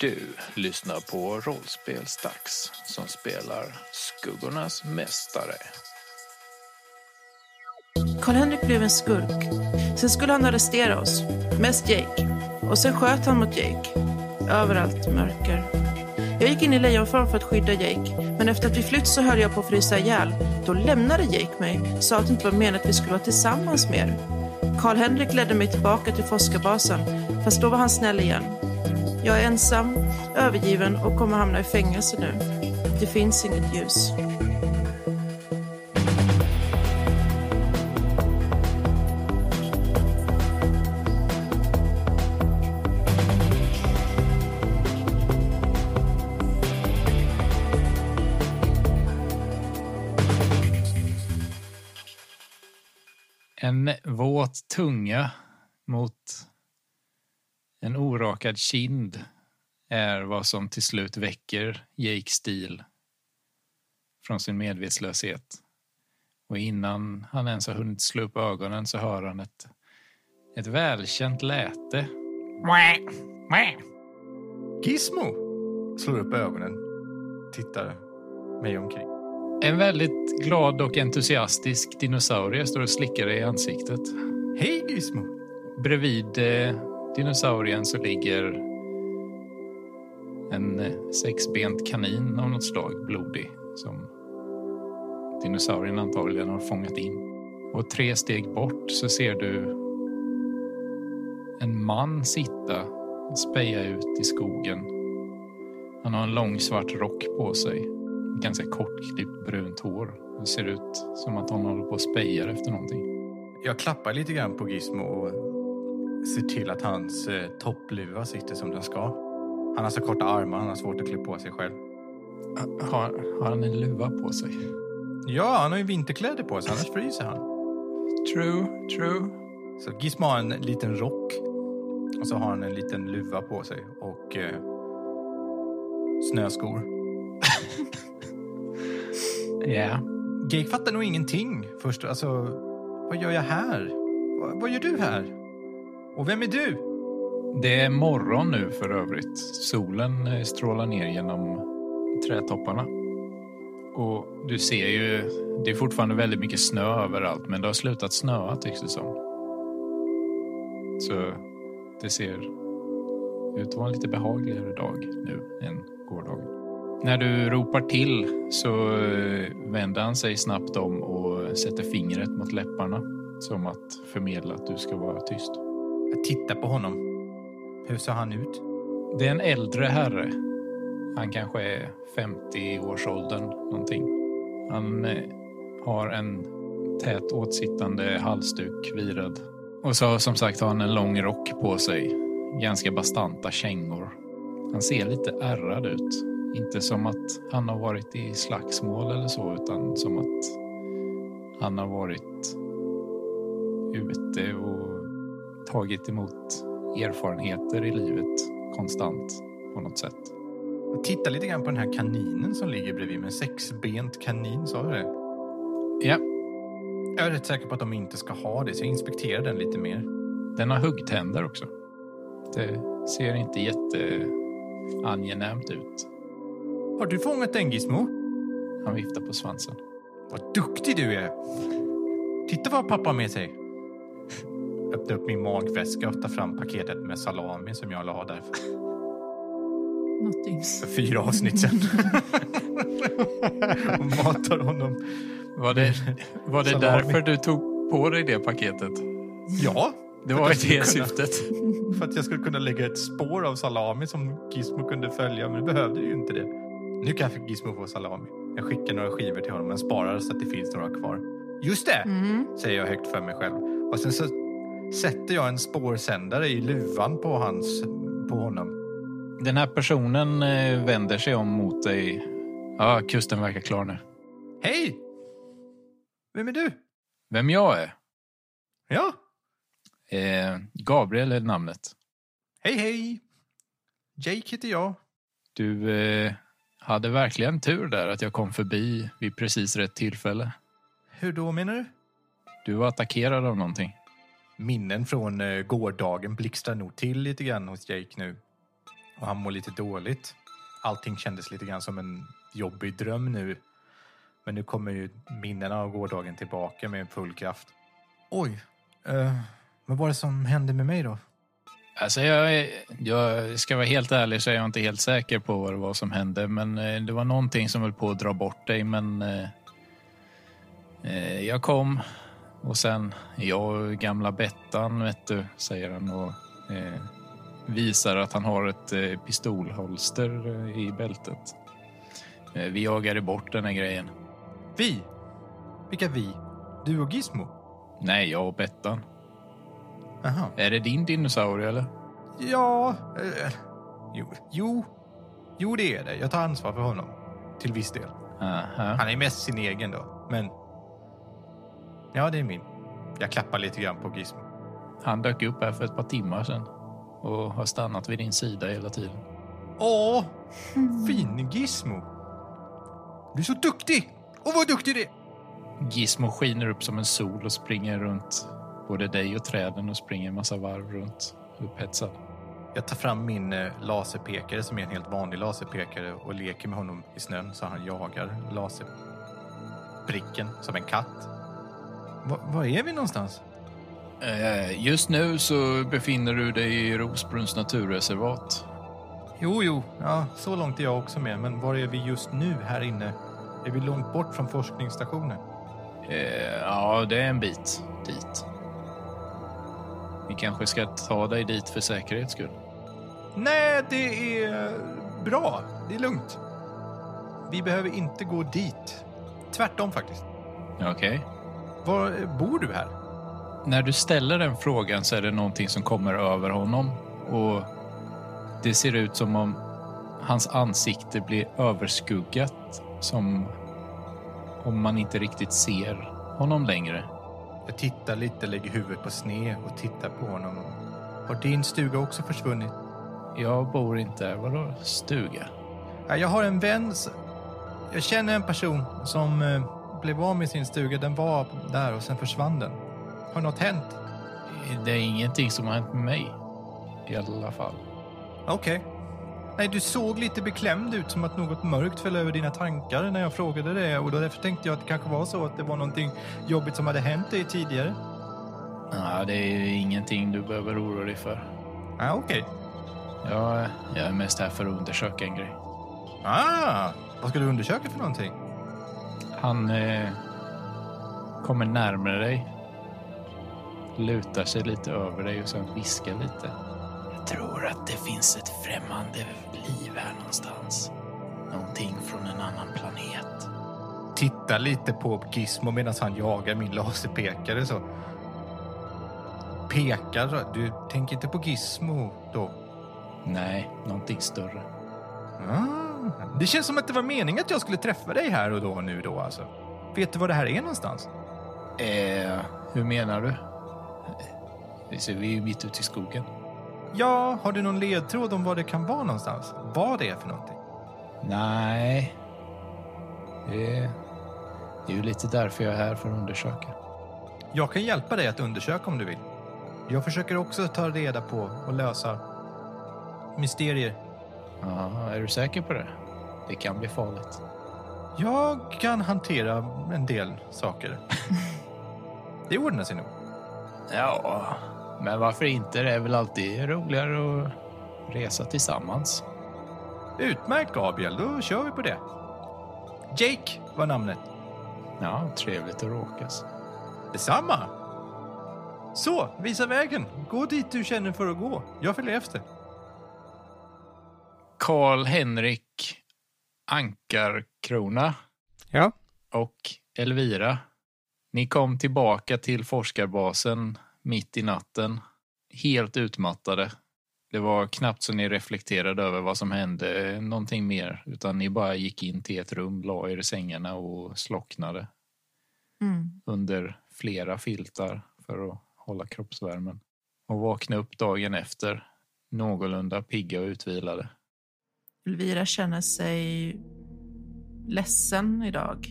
Du lyssnar på Rollspelsdags som spelar Skuggornas Mästare. Karl-Henrik blev en skurk. Sen skulle han arrestera oss. Mest Jake. Och sen sköt han mot Jake. Överallt mörker. Jag gick in i lejonform för att skydda Jake. Men efter att vi flytt så höll jag på att frysa ihjäl. Då lämnade Jake mig. Sa att det inte var menat att vi skulle vara tillsammans mer. Karl-Henrik ledde mig tillbaka till forskarbasen. Fast då var han snäll igen. Jag är ensam, övergiven och kommer hamna i fängelse nu. Det finns inget ljus. En våt tunga mot en orakad kind är vad som till slut väcker Jake Steele från sin medvetslöshet. Och innan han ens har hunnit slå upp ögonen så hör han ett, ett välkänt läte. Gizmo slår upp ögonen, tittar mig omkring. En väldigt glad och entusiastisk dinosaurie står och slickar dig i ansiktet. Hej Gizmo! Bredvid eh, dinosaurien så ligger en eh, sexbent kanin av något slag, blodig, som dinosaurien antagligen har fångat in. Och tre steg bort så ser du en man sitta och speja ut i skogen. Han har en lång svart rock på sig, ganska kortklippt brunt hår. Det ser ut som att han håller på och spejar efter någonting. Jag klappar lite grann på Gizmo och ser till att hans eh, toppluva sitter som den ska. Han har så korta armar, han har svårt att klä på sig själv. Har, har han en luva på sig? Ja, han har ju vinterkläder på sig, annars fryser han. True, true. Så Gizmo har en liten rock och så har han en liten luva på sig och eh, snöskor. Ja. Jake fattar nog ingenting först. Alltså, vad gör jag här? Vad, vad gör du här? Och vem är du? Det är morgon nu för övrigt. Solen eh, strålar ner genom trädtopparna. Och du ser ju, det är fortfarande väldigt mycket snö överallt men det har slutat snöa tycks det som. Så det ser ut att vara en lite behagligare dag nu än gårdagen. När du ropar till så eh, vänder han sig snabbt om och sätter fingret mot läpparna som att förmedla att du ska vara tyst. Jag tittar på honom. Hur ser han ut? Det är en äldre herre. Han kanske är 50-årsåldern någonting. Han eh, har en tät åtsittande halsduk virad. Och så som sagt har han en lång rock på sig. Ganska bastanta kängor. Han ser lite ärrad ut. Inte som att han har varit i slagsmål eller så, utan som att han har varit ute och tagit emot erfarenheter i livet konstant på något sätt. Jag tittar lite grann på den här kaninen som ligger bredvid mig. En sexbent kanin, sa du det? Ja, Jag är rätt säker på att de inte ska ha det, så jag inspekterar den lite mer. den har huggtänder också. Det ser inte jätteangenämt ut. Har du fångat den, Gizmo? Han viftar på svansen. Vad duktig du är! Titta vad pappa har med sig. Öppnar upp min magväska och tar fram paketet med salami som jag la där för, Någonting. för fyra avsnitt sedan. och matar honom. Var det, var det Salami. därför du tog på dig det paketet? Ja, Det var det kunna- syftet. för att jag skulle kunna lägga ett spår av salami som Gizmo kunde följa, men det behövde ju inte det. Nu kan Gizmo få salami. Jag skickar några skivor till honom, men sparar så att det finns några kvar. Just det! Mm. säger jag högt för mig själv. Och sen så sätter jag en spårsändare i luvan på, hans, på honom. Den här personen eh, vänder sig om mot dig. Ja, kusten verkar klar nu. Hej! Vem är du? Vem jag är? Ja, Eh, Gabriel är namnet. hej hej! Jake heter jag. Du eh, hade verkligen tur där att jag kom förbi vid precis rätt tillfälle. Hur då menar du? Du var attackerad av någonting. Minnen från eh, gårdagen blixtrar nog till lite grann hos Jake nu. och han mår lite dåligt. Allting kändes lite grann som en jobbig dröm nu. Men nu kommer ju minnena av gårdagen tillbaka med full kraft. Oj, eh, vad var det som hände med mig då? Alltså jag, jag ska vara helt ärlig så är jag inte helt säker på vad det var som hände. Men eh, det var någonting som höll på att dra bort dig. Men eh, eh, jag kom och sen jag gamla Bettan, vet du, säger han och eh, visar att han har ett eh, pistolholster eh, i bältet. Eh, vi jagade bort den här grejen. Vi? Vilka vi? Du och Gizmo? Nej, jag och Bettan. Aha. Är det din dinosaurie eller? Ja, eh, jo, jo, jo det är det. Jag tar ansvar för honom. Till viss del. Aha. Han är mest sin egen då, men... Ja, det är min. Jag klappar lite grann på Gizmo. Han dök upp här för ett par timmar sedan och har stannat vid din sida hela tiden. Åh, fin Gizmo! Du är så duktig! Och vad duktig du är! Gizmo skiner upp som en sol och springer runt både dig och träden och springer en massa varv runt upphetsad. Jag tar fram min eh, laserpekare som är en helt vanlig laserpekare och leker med honom i snön så han jagar laserpricken som en katt. Va- Var är vi någonstans? Eh, Just nu så befinner du dig i Rosbrunns naturreservat. Jo, jo, ja, så långt är jag också med. Men var är vi just nu här inne? Är vi långt bort från forskningsstationen? Eh, Ja, det är en bit dit. Vi kanske ska ta dig dit för säkerhets skull. Nej, det är bra. Det är lugnt. Vi behöver inte gå dit. Tvärtom faktiskt. Okej. Var bor du här? När du ställer den frågan så är det någonting som kommer över honom och det ser ut som om hans ansikte blir överskuggat som om man inte riktigt ser honom längre. Jag tittar lite, lägger huvudet på sned och tittar på honom. Har din stuga också försvunnit? Jag bor inte här. Vadå stuga? Ja, Jag har en vän. Jag känner en person som eh, blev av med sin stuga. Den var där och sen försvann den. Har något hänt? Det är ingenting som har hänt med mig. I alla fall. Okej. Nej, du såg lite beklämd ut, som att något mörkt föll över dina tankar när jag frågade det. Och då därför tänkte jag att det kanske var så att det var någonting jobbigt som hade hänt dig tidigare. Ja, det är ingenting du behöver oroa dig för. Ja, okej. Jag, jag är mest här för att undersöka en grej. Ah, vad ska du undersöka för någonting? Han eh, kommer närmare dig. Lutar sig lite över dig och sen viskar lite. Jag tror att det finns ett främmande liv här någonstans. Någonting från en annan planet. Titta lite på Gizmo medan han jagar min laserpekare så. Pekar? Du tänker inte på Gizmo då? Nej, någonting större. Ah, det känns som att det var meningen att jag skulle träffa dig här och då nu då alltså. Vet du var det här är någonstans? Eh, hur menar du? Vi är ju mitt ute i skogen. Ja, har du någon ledtråd om vad det kan vara någonstans? Vad det är för någonting? Nej. Det är, det är ju lite därför jag är här för att undersöka. Jag kan hjälpa dig att undersöka om du vill. Jag försöker också ta reda på och lösa mysterier. Ja, är du säker på det? Det kan bli farligt. Jag kan hantera en del saker. Det ordnar sig nog. Ja, men varför inte? Det är väl alltid roligare att resa tillsammans. Utmärkt Gabriel, då kör vi på det. Jake var namnet. Ja, trevligt att råkas. Detsamma. Så, visa vägen. Gå dit du känner för att gå. Jag följer efter. Karl Henrik Ankarkrona Ja. och Elvira. Ni kom tillbaka till forskarbasen mitt i natten, helt utmattade. Det var knappt så ni reflekterade över vad som hände någonting mer, utan ni bara gick in till ett rum, la er i sängarna och slocknade Mm. under flera filtar för att hålla kroppsvärmen. Och vaknade upp dagen efter, någorlunda pigga och utvilade. Elvira känner sig ledsen idag.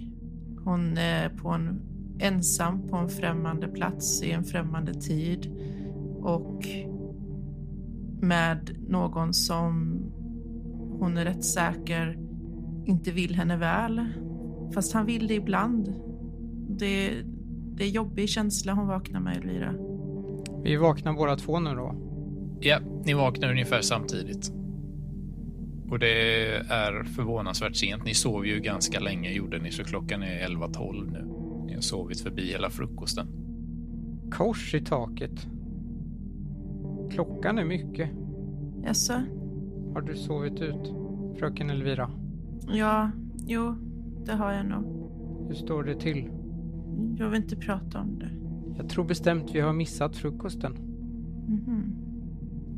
Hon är på en, ensam på en främmande plats i en främmande tid och med någon som hon är rätt säker inte vill henne väl. Fast han vill det ibland. Det, det är jobbig känsla hon vaknar med, Elvira. Vi vaknar båda två nu då. Ja, ni vaknar ungefär samtidigt. Och det är förvånansvärt sent. Ni sov ju ganska länge gjorde ni, så klockan är 11.12 nu. Ni har sovit förbi hela frukosten. Kors i taket. Klockan är mycket. Jaså? Har du sovit ut, fröken Elvira? Ja, jo, det har jag nog. Hur står det till? Jag vill inte prata om det. Jag tror bestämt vi har missat frukosten. Mhm.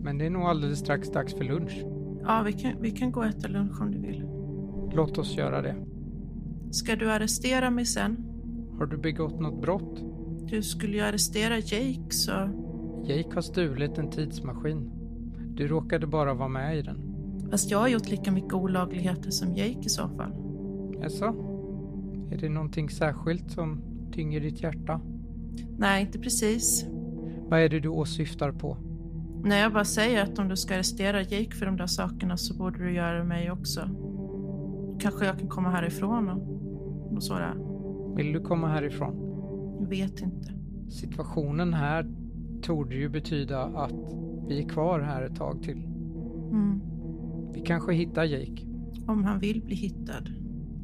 Men det är nog alldeles strax dags för lunch. Ja, vi kan, vi kan gå och äta lunch om du vill. Låt oss göra det. Ska du arrestera mig sen? Har du begått något brott? Du skulle ju arrestera Jake, så... Jake har stulit en tidsmaskin. Du råkade bara vara med i den. Fast jag har gjort lika mycket olagligheter som Jake i så fall. Jaså? Är det någonting särskilt som tynger ditt hjärta? Nej, inte precis. Vad är det du åsyftar på? Nej, jag bara säger att om du ska arrestera Jake för de där sakerna så borde du göra mig också. Kanske jag kan komma härifrån och, och sådär. Vill du komma härifrån? Jag vet inte. Situationen här torde ju betyda att vi är kvar här ett tag till. Mm. Vi kanske hittar Jake, Om han vill bli hittad.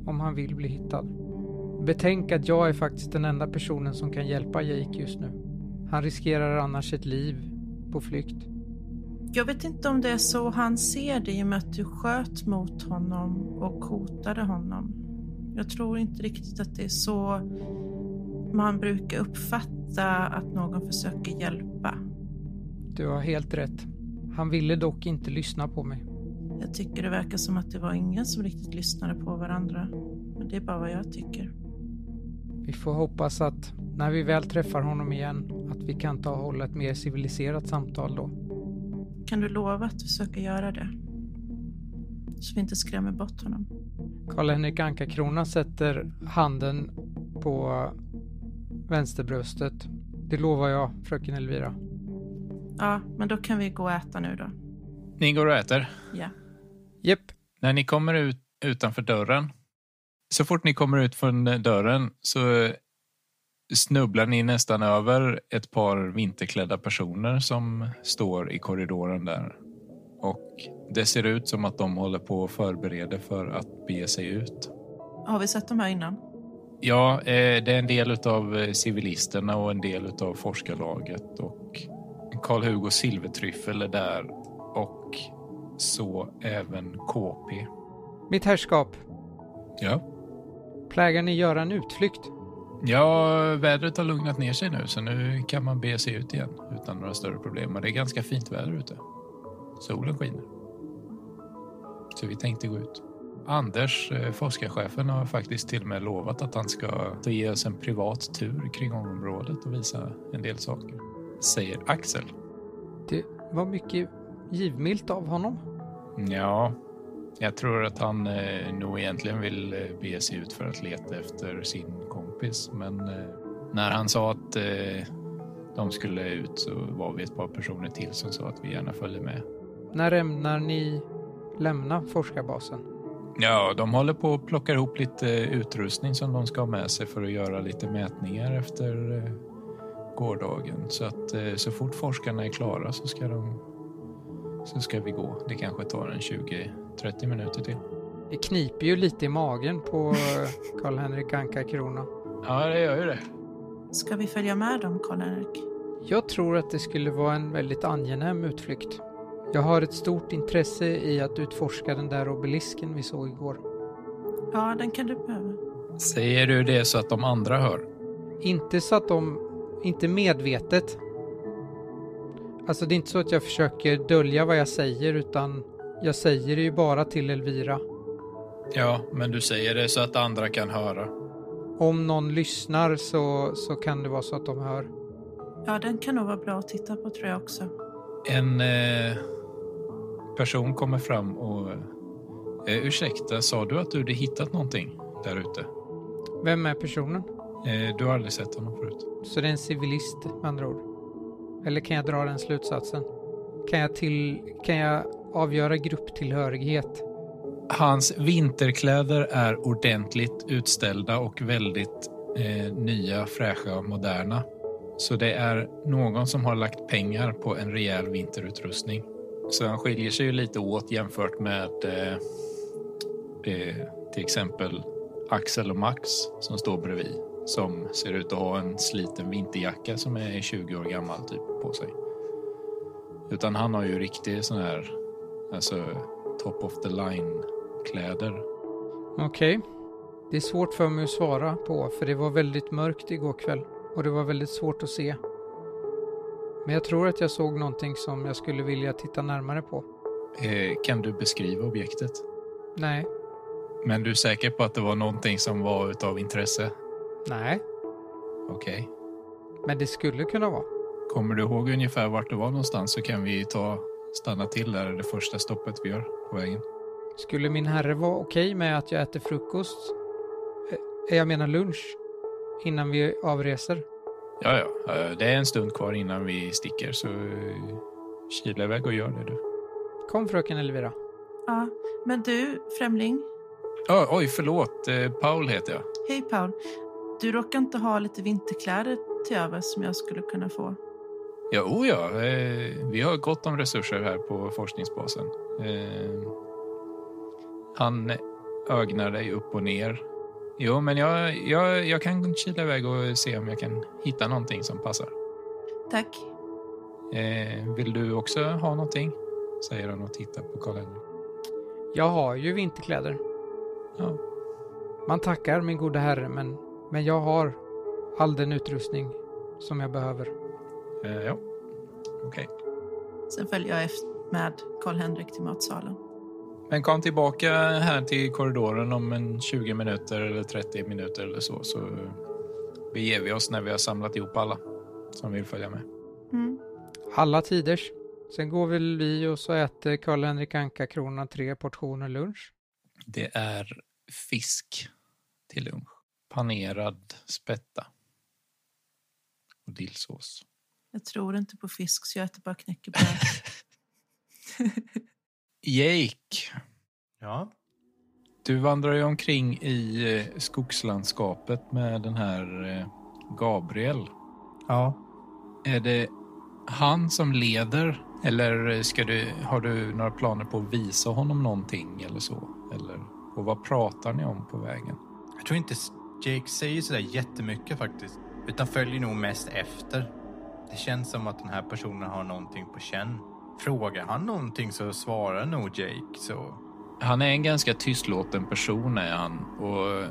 om han vill bli hittad. Betänk att jag är faktiskt den enda personen som kan hjälpa Jake just nu. Han riskerar annars ett liv på flykt. Jag vet inte om det är så han ser det i och med att du sköt mot honom och hotade honom. Jag tror inte riktigt att det är så man brukar uppfatta att någon försöker hjälpa. Du har helt rätt. Han ville dock inte lyssna på mig. Jag tycker det verkar som att det var ingen som riktigt lyssnade på varandra. Men det är bara vad jag tycker. Vi får hoppas att när vi väl träffar honom igen vi kan ta och hålla ett mer civiliserat samtal då. Kan du lova att försöka göra det? Så vi inte skrämmer bort honom. Karl-Henrik Anka-Krona sätter handen på vänsterbröstet. Det lovar jag, fröken Elvira. Ja, men då kan vi gå och äta nu då. Ni går och äter. Ja. Jepp, När ni kommer ut utanför dörren, så fort ni kommer ut från dörren så snubblar ni nästan över ett par vinterklädda personer som står i korridoren där. Och det ser ut som att de håller på och förbereder för att bege sig ut. Har vi sett dem här innan? Ja, eh, det är en del av civilisterna och en del av forskarlaget och Karl-Hugo Silvertryffel är där och så även KP. mitt herrskap. Ja. Plägar ni göra en utflykt? Ja, vädret har lugnat ner sig nu så nu kan man bege sig ut igen utan några större problem. Och det är ganska fint väder ute. Solen skiner. Så vi tänkte gå ut. Anders, eh, forskarchefen, har faktiskt till och med lovat att han ska ge oss en privat tur kring området och visa en del saker. Säger Axel. Det var mycket givmilt av honom. Ja, jag tror att han eh, nog egentligen vill eh, bege sig ut för att leta efter sin kompis. Men eh, när han sa att eh, de skulle ut så var vi ett par personer till som sa att vi gärna följde med. När ämnar ni lämna forskarbasen? Ja, de håller på att plocka ihop lite utrustning som de ska ha med sig för att göra lite mätningar efter eh, gårdagen. Så att eh, så fort forskarna är klara så ska de så ska vi gå. Det kanske tar en 20-30 minuter till. Det kniper ju lite i magen på eh, Karl-Henrik Anka-Krona. Ja, det gör ju det. Ska vi följa med dem, Karl-Henrik? Jag tror att det skulle vara en väldigt angenäm utflykt. Jag har ett stort intresse i att utforska den där obelisken vi såg igår. Ja, den kan du behöva. Säger du det så att de andra hör? Inte så att de, inte medvetet. Alltså det är inte så att jag försöker dölja vad jag säger utan jag säger det ju bara till Elvira. Ja, men du säger det så att andra kan höra. Om någon lyssnar så, så kan det vara så att de hör. Ja, den kan nog vara bra att titta på tror jag också. En eh, person kommer fram och... Eh, ursäkta, sa du att du hade hittat någonting där ute? Vem är personen? Eh, du har aldrig sett honom förut? Så det är en civilist med andra ord. Eller kan jag dra den slutsatsen? kan jag, till, kan jag avgöra grupptillhörighet? Hans vinterkläder är ordentligt utställda och väldigt eh, nya, fräscha och moderna. Så det är någon som har lagt pengar på en rejäl vinterutrustning. Så han skiljer sig ju lite åt jämfört med eh, eh, till exempel Axel och Max som står bredvid. Som ser ut att ha en sliten vinterjacka som är 20 år gammal typ på sig. Utan han har ju riktig sån här, alltså top of the line kläder. Okej. Det är svårt för mig att svara på för det var väldigt mörkt igår kväll och det var väldigt svårt att se. Men jag tror att jag såg någonting som jag skulle vilja titta närmare på. Eh, kan du beskriva objektet? Nej, Men du är säker på att det var någonting som var utav intresse? nej, Okej. men det skulle kunna vara. Kommer du ihåg ungefär vart det var någonstans så kan vi ta stanna till där det första stoppet vi gör på vägen. Skulle min herre vara okej med att jag äter frukost, eh, jag menar lunch, innan vi avreser? Ja, ja, eh, det är en stund kvar innan vi sticker så eh, kila iväg och gör det du. Kom fröken Elvira. Ja, men du, främling. Oh, oj, förlåt. Eh, Paul heter jag. Hej Paul. Du råkar inte ha lite vinterkläder till övers som jag skulle kunna få? Ja, oh ja. Eh, vi har gott om resurser här på forskningsbasen. Eh, han ögnar dig upp och ner. Jo, men jag, jag, jag kan kila iväg och se om jag kan hitta någonting som passar. Tack. Eh, vill du också ha någonting? Säger han och tittar på Karl-Henrik. Jag har ju vinterkläder. Ja. Man tackar min gode herre, men, men jag har all den utrustning som jag behöver. Eh, ja, okej. Sen följer jag efter med Karl-Henrik till matsalen. Men kom tillbaka här till korridoren om en 20 minuter eller 30 minuter eller så. Så beger vi oss när vi har samlat ihop alla som vill följa med. Mm. Alla tiders. Sen går väl vi och så äter Karl-Henrik Anka-kronan tre portioner lunch. Det är fisk till lunch. Panerad spätta. Och dillsås. Jag tror inte på fisk så jag äter bara knäckebröd. Jake, Ja. du vandrar ju omkring i eh, skogslandskapet med den här eh, Gabriel. Ja. Är det han som leder eller ska du, har du några planer på att visa honom någonting eller så? Eller, och vad pratar ni om på vägen? Jag tror inte Jake säger sådär jättemycket faktiskt. Utan följer nog mest efter. Det känns som att den här personen har någonting på känn. Frågar han någonting så svarar nog Jake så... Han är en ganska tystlåten person är han och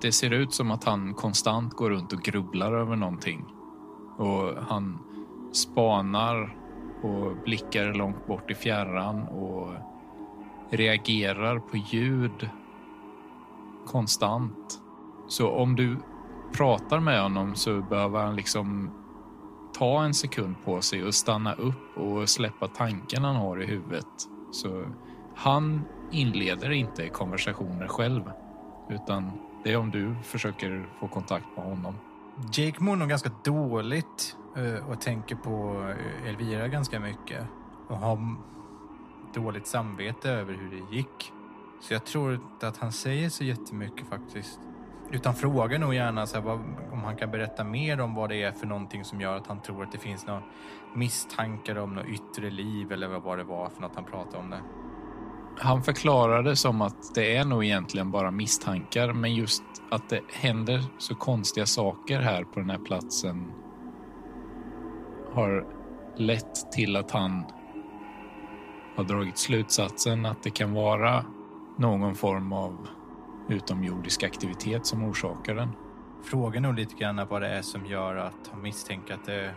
det ser ut som att han konstant går runt och grubblar över någonting. Och han spanar och blickar långt bort i fjärran och reagerar på ljud konstant. Så om du pratar med honom så behöver han liksom ta en sekund på sig och stanna upp och släppa tanken han har i huvudet. Så han inleder inte konversationer själv, utan det är om du försöker få kontakt med honom. Jake mår nog ganska dåligt eh, och tänker på eh, Elvira ganska mycket. Och har dåligt samvete över hur det gick. Så jag tror inte att han säger så jättemycket faktiskt. Utan frågar nog gärna så här, vad, om han kan berätta mer om vad det är för någonting som gör att han tror att det finns några misstankar om något yttre liv eller vad det var för något han pratade om det. Han förklarade som att det är nog egentligen bara misstankar, men just att det händer så konstiga saker här på den här platsen har lett till att han har dragit slutsatsen att det kan vara någon form av utomjordisk aktivitet som orsakar den. Frågar nog lite grann vad det är som gör att han misstänker att det...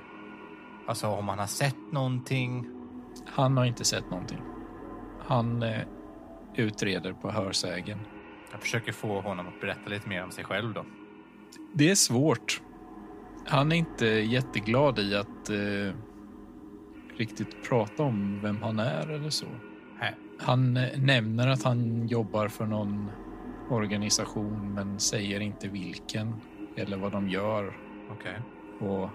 Alltså om han har sett någonting. Han har inte sett någonting. Han eh, utreder på hörsägen. Jag försöker få honom att berätta lite mer om sig själv då. Det är svårt. Han är inte jätteglad i att eh, riktigt prata om vem han är eller så. Nej. Han eh, nämner att han jobbar för någon organisation men säger inte vilken eller vad de gör Okej. och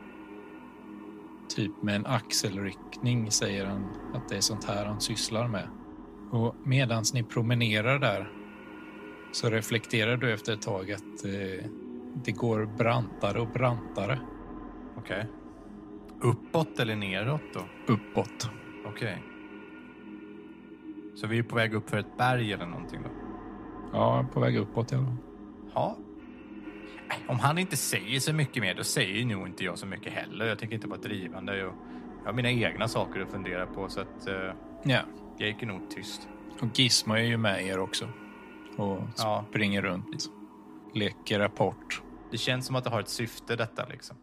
typ med en axelryckning säger han att det är sånt här han sysslar med. Och medans ni promenerar där så reflekterar du efter ett tag att eh, det går brantare och brantare Okej. Uppåt eller neråt då? uppåt. Okej. Så vi är på väg upp för ett berg eller någonting då? Ja, på väg uppåt i alla fall. Ja. Om han inte säger så mycket mer, då säger nog inte jag så mycket heller. Jag tänker inte vara drivande. Jag, jag har mina egna saker att fundera på, så att uh, Ja, Jake är nog tyst. och Gizmo är ju med er också. Och Ja. springer runt. Leker rapport. Det känns som att det har ett syfte detta liksom.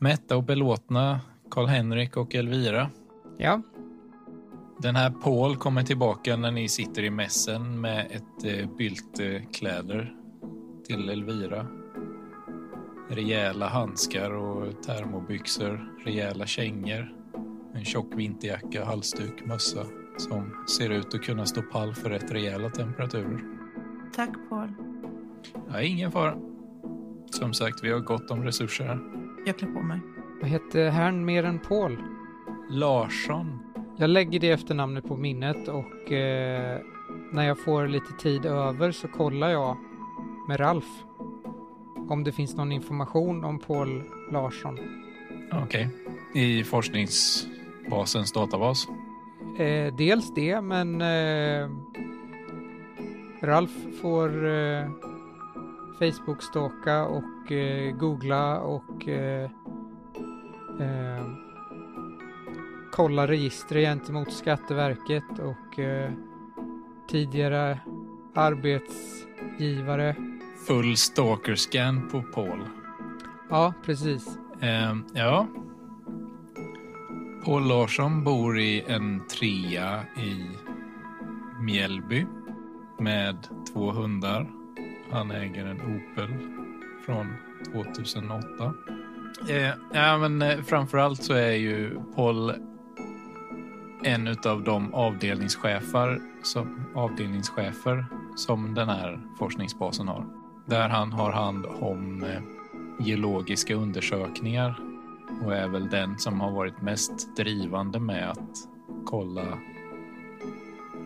Mätta och belåtna Karl-Henrik och Elvira. Ja, Den här Paul kommer tillbaka när ni sitter i mässen med ett eh, bylte kläder till Elvira. Rejäla handskar och termobyxor, rejäla kängor, en tjock vinterjacka, halsduk, mössa som ser ut att kunna stå pall för rätt rejäla temperaturer. Tack Paul. Ja, ingen fara. Som sagt, vi har gott om resurser här. Jag klär på mig. vad hette herrn mer än Paul? Larsson. Jag lägger det efternamnet på minnet och eh, när jag får lite tid över så kollar jag med Ralf om det finns någon information om Paul Larsson. Okej. I forskningsbasens databas. Eh, dels det, men eh, Ralf får eh, Facebook-stalka och eh, googla och eh, eh, kolla register gentemot Skatteverket och eh, tidigare arbetsgivare. Full stalker-scan på Paul. Ja, precis. Ehm, ja. Paul Larsson bor i en trea i Mjällby med två hundar. Han äger en Opel från 2008. Eh, ja, men eh, framförallt så är ju Paul en av de avdelningschefer som, avdelningschefer som den här forskningsbasen har. Där han har hand om eh, geologiska undersökningar och är väl den som har varit mest drivande med att kolla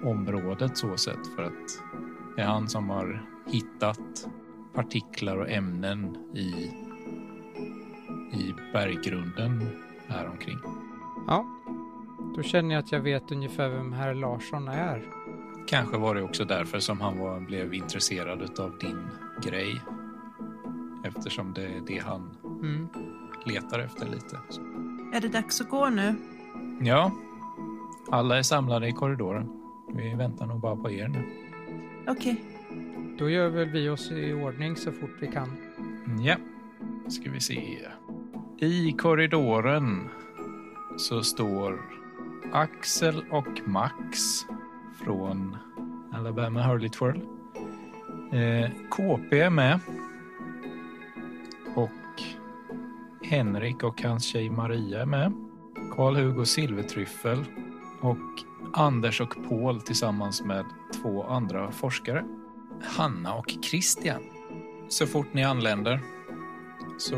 området så sett för att det är han som har hittat partiklar och ämnen i, i berggrunden här omkring. Ja, då känner jag att jag vet ungefär vem herr Larsson är. Kanske var det också därför som han var, blev intresserad av din grej. Eftersom det är det han Mm. letar efter lite. Är det dags att gå nu? Ja, alla är samlade i korridoren. Vi väntar nog bara på er nu. Okej. Då gör väl vi oss i ordning så fort vi kan. Ja, ska vi se. I korridoren så står Axel och Max från Alabama Hurley Twirl. Eh, KP är med. Och Henrik och hans tjej Maria är med. Karl-Hugo Silvertryffel och Anders och Paul tillsammans med två andra forskare. Hanna och Christian. Så fort ni anländer så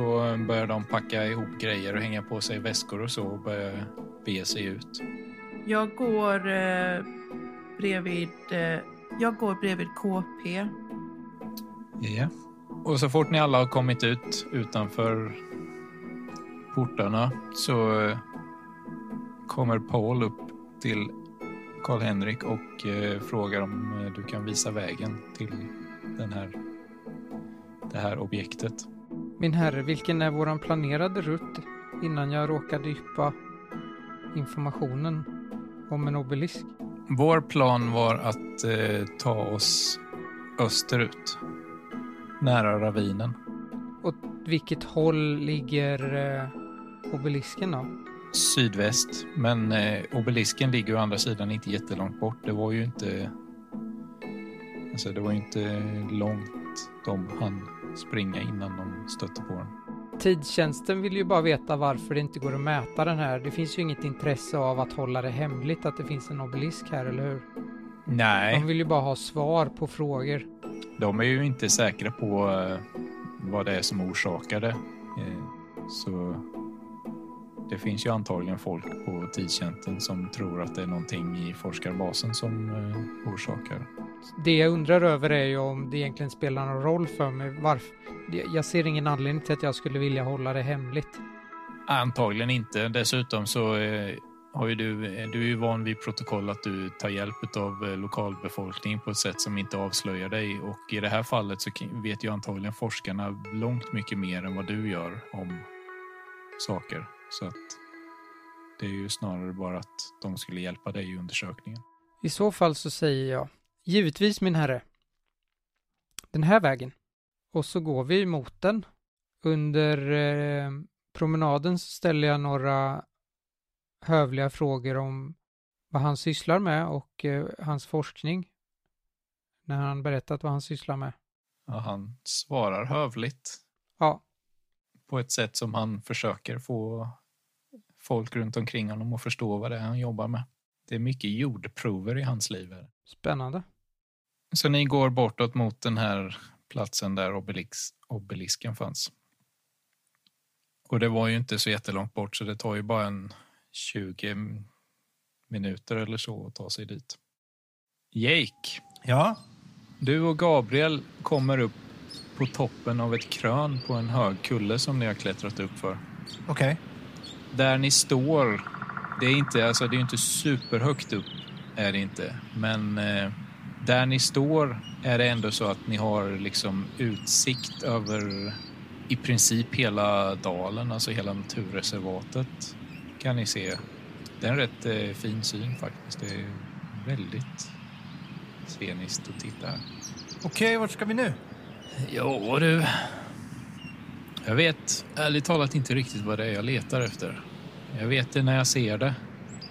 börjar de packa ihop grejer och hänga på sig väskor och så och börjar bege sig ut. Jag går eh, bredvid... Eh, jag går bredvid KP. Ja. Och så fort ni alla har kommit ut utanför portarna så eh, kommer Paul upp till Karl-Henrik och eh, frågar om eh, du kan visa vägen till den här, det här objektet. Min herre, vilken är våran planerade rutt innan jag råkade yppa informationen om en obelisk? Vår plan var att eh, ta oss österut, nära ravinen. Och vilket håll ligger eh, obelisken då? Sydväst, men eh, obelisken ligger å andra sidan inte jättelångt bort. Det var ju inte... Alltså det var ju inte långt de hann springa innan de stötte på den. Tidtjänsten vill ju bara veta varför det inte går att mäta den här. Det finns ju inget intresse av att hålla det hemligt att det finns en obelisk här, eller hur? Nej, De vill ju bara ha svar på frågor. de är ju inte säkra på eh, vad det är som orsakar det. Eh, så Det finns ju antagligen folk på tidstjänsten som tror att det är någonting i forskarbasen som eh, orsakar. Det jag undrar över är ju om det egentligen spelar någon roll för mig. Varför? Jag ser ingen anledning till att jag skulle vilja hålla det hemligt. Antagligen inte. Dessutom så eh, har ju du, eh, du är ju van vid protokoll att du tar hjälp av eh, lokalbefolkningen på ett sätt som inte avslöjar dig. Och i det här fallet så vet ju antagligen forskarna långt mycket mer än vad du gör om saker. Så att det är ju snarare bara att de skulle hjälpa dig i undersökningen. I så fall så säger jag givetvis min herre. Den här vägen. Och så går vi mot den. Under eh, promenaden så ställer jag några hövliga frågor om vad han sysslar med och eh, hans forskning. När han berättat vad han sysslar med. Ja, han svarar hövligt Ja, på ett sätt som han försöker få folk runt omkring honom att förstå vad det är han jobbar med. Det är mycket jordprover i hans liv. här. spännande. Så ni går bortåt mot den här platsen där obelix, obelisken fanns. Och det var ju inte så jättelångt bort så det tar ju bara en 20 minuter eller så att ta sig dit. Jake, Ja, du och Gabriel kommer upp på toppen av ett krön på en hög kulle som ni har klättrat upp för. okej. Där ni står, det är inte, alltså det är inte superhögt upp, är det inte. Men eh, där ni står är det ändå så att ni har liksom utsikt över i princip hela dalen, alltså hela naturreservatet kan ni se. Det är en rätt eh, fin syn faktiskt. Det är väldigt sceniskt att titta här. Okej, vart ska vi nu? Ja du. Jag vet ärligt talat inte riktigt vad det är jag letar efter. Jag vet det när jag ser det.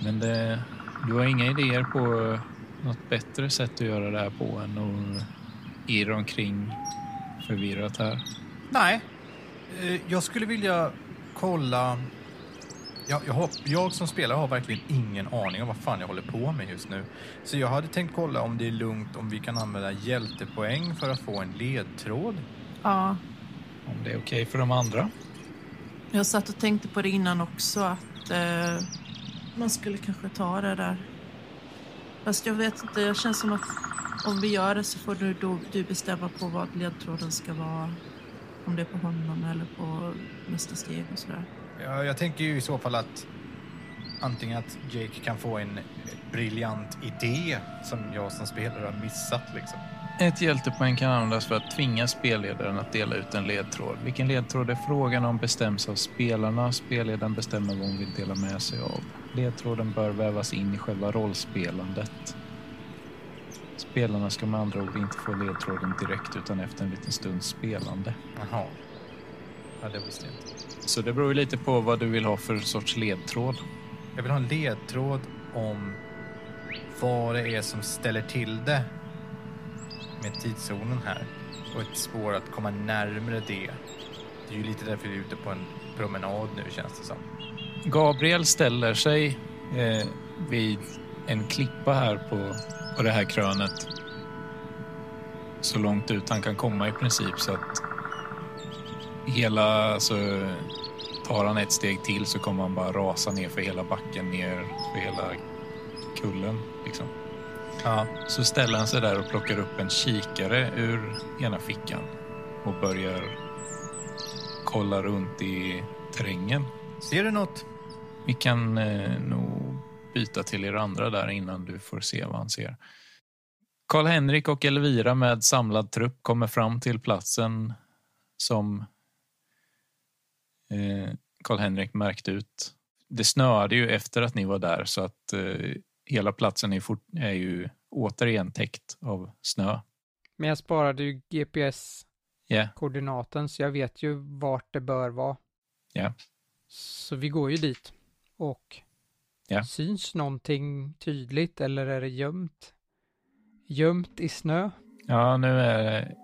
Men det, du har inga idéer på något bättre sätt att göra det här på än att irra omkring förvirrat här. Nej. Eh, Jag skulle vilja kolla... Jag, jag, har, jag som spelare har verkligen ingen aning om vad fan jag håller på med just nu. Så jag hade tänkt kolla om det är lugnt om vi kan använda hjältepoäng för att få en ledtråd. Ja, Om det är okej för de andra. jag satt och tänkte på det innan också att eh, man skulle kanske ta det där. Fast jag vet inte, det känns som att om vi gör det så får du, då, du bestämma på vad ledtråden ska vara. Om det är på honom eller på nästa steg och sådär. Ja, jag tänker ju i så fall att antingen att Jake kan få en briljant idé som jag som spelare har missat liksom. Ett hjältepoäng kan användas för att tvinga spelledaren att dela ut en ledtråd. Vilken ledtråd det är frågan om bestäms av spelarna. Spelledaren bestämmer vad hon vill dela med sig av. Ledtråden bör vävas in i själva rollspelandet. Spelarna ska med andra ord inte få ledtråden direkt utan efter en liten stunds spelande. Jaha. Ja, det visste jag inte. Så det beror ju lite på vad du vill ha för sorts ledtråd. Jag vill ha en ledtråd om vad det är som ställer till det med tidszonen här. Och ett spår att komma närmre det. Det är ju lite därför vi är ute på en promenad nu känns det som. Gabriel ställer sig eh, vid en klippa här på, på det här krönet. Så långt ut han kan komma i princip så att hela, alltså tar han ett steg till så kommer han bara rasa ner för hela backen ner för hela kullen liksom. Ja. Så ställer han sig där och plockar upp en kikare ur ena fickan och börjar kolla runt i terrängen. Ser du något? Vi kan eh, nog byta till er andra där innan du får se vad han ser. Karl-Henrik och Elvira med samlad trupp kommer fram till platsen som eh, Karl-Henrik märkt ut. Det snöade ju efter att ni var där så att eh, hela platsen är, fort, är ju återigen täckt av snö. Men jag sparade ju GPS-koordinaten Ja, så jag vet ju vart det bör vara. Ja. Så vi går ju dit. Och Ja. syns någonting tydligt eller är det gömt? Gömt i snö? ja nu är det,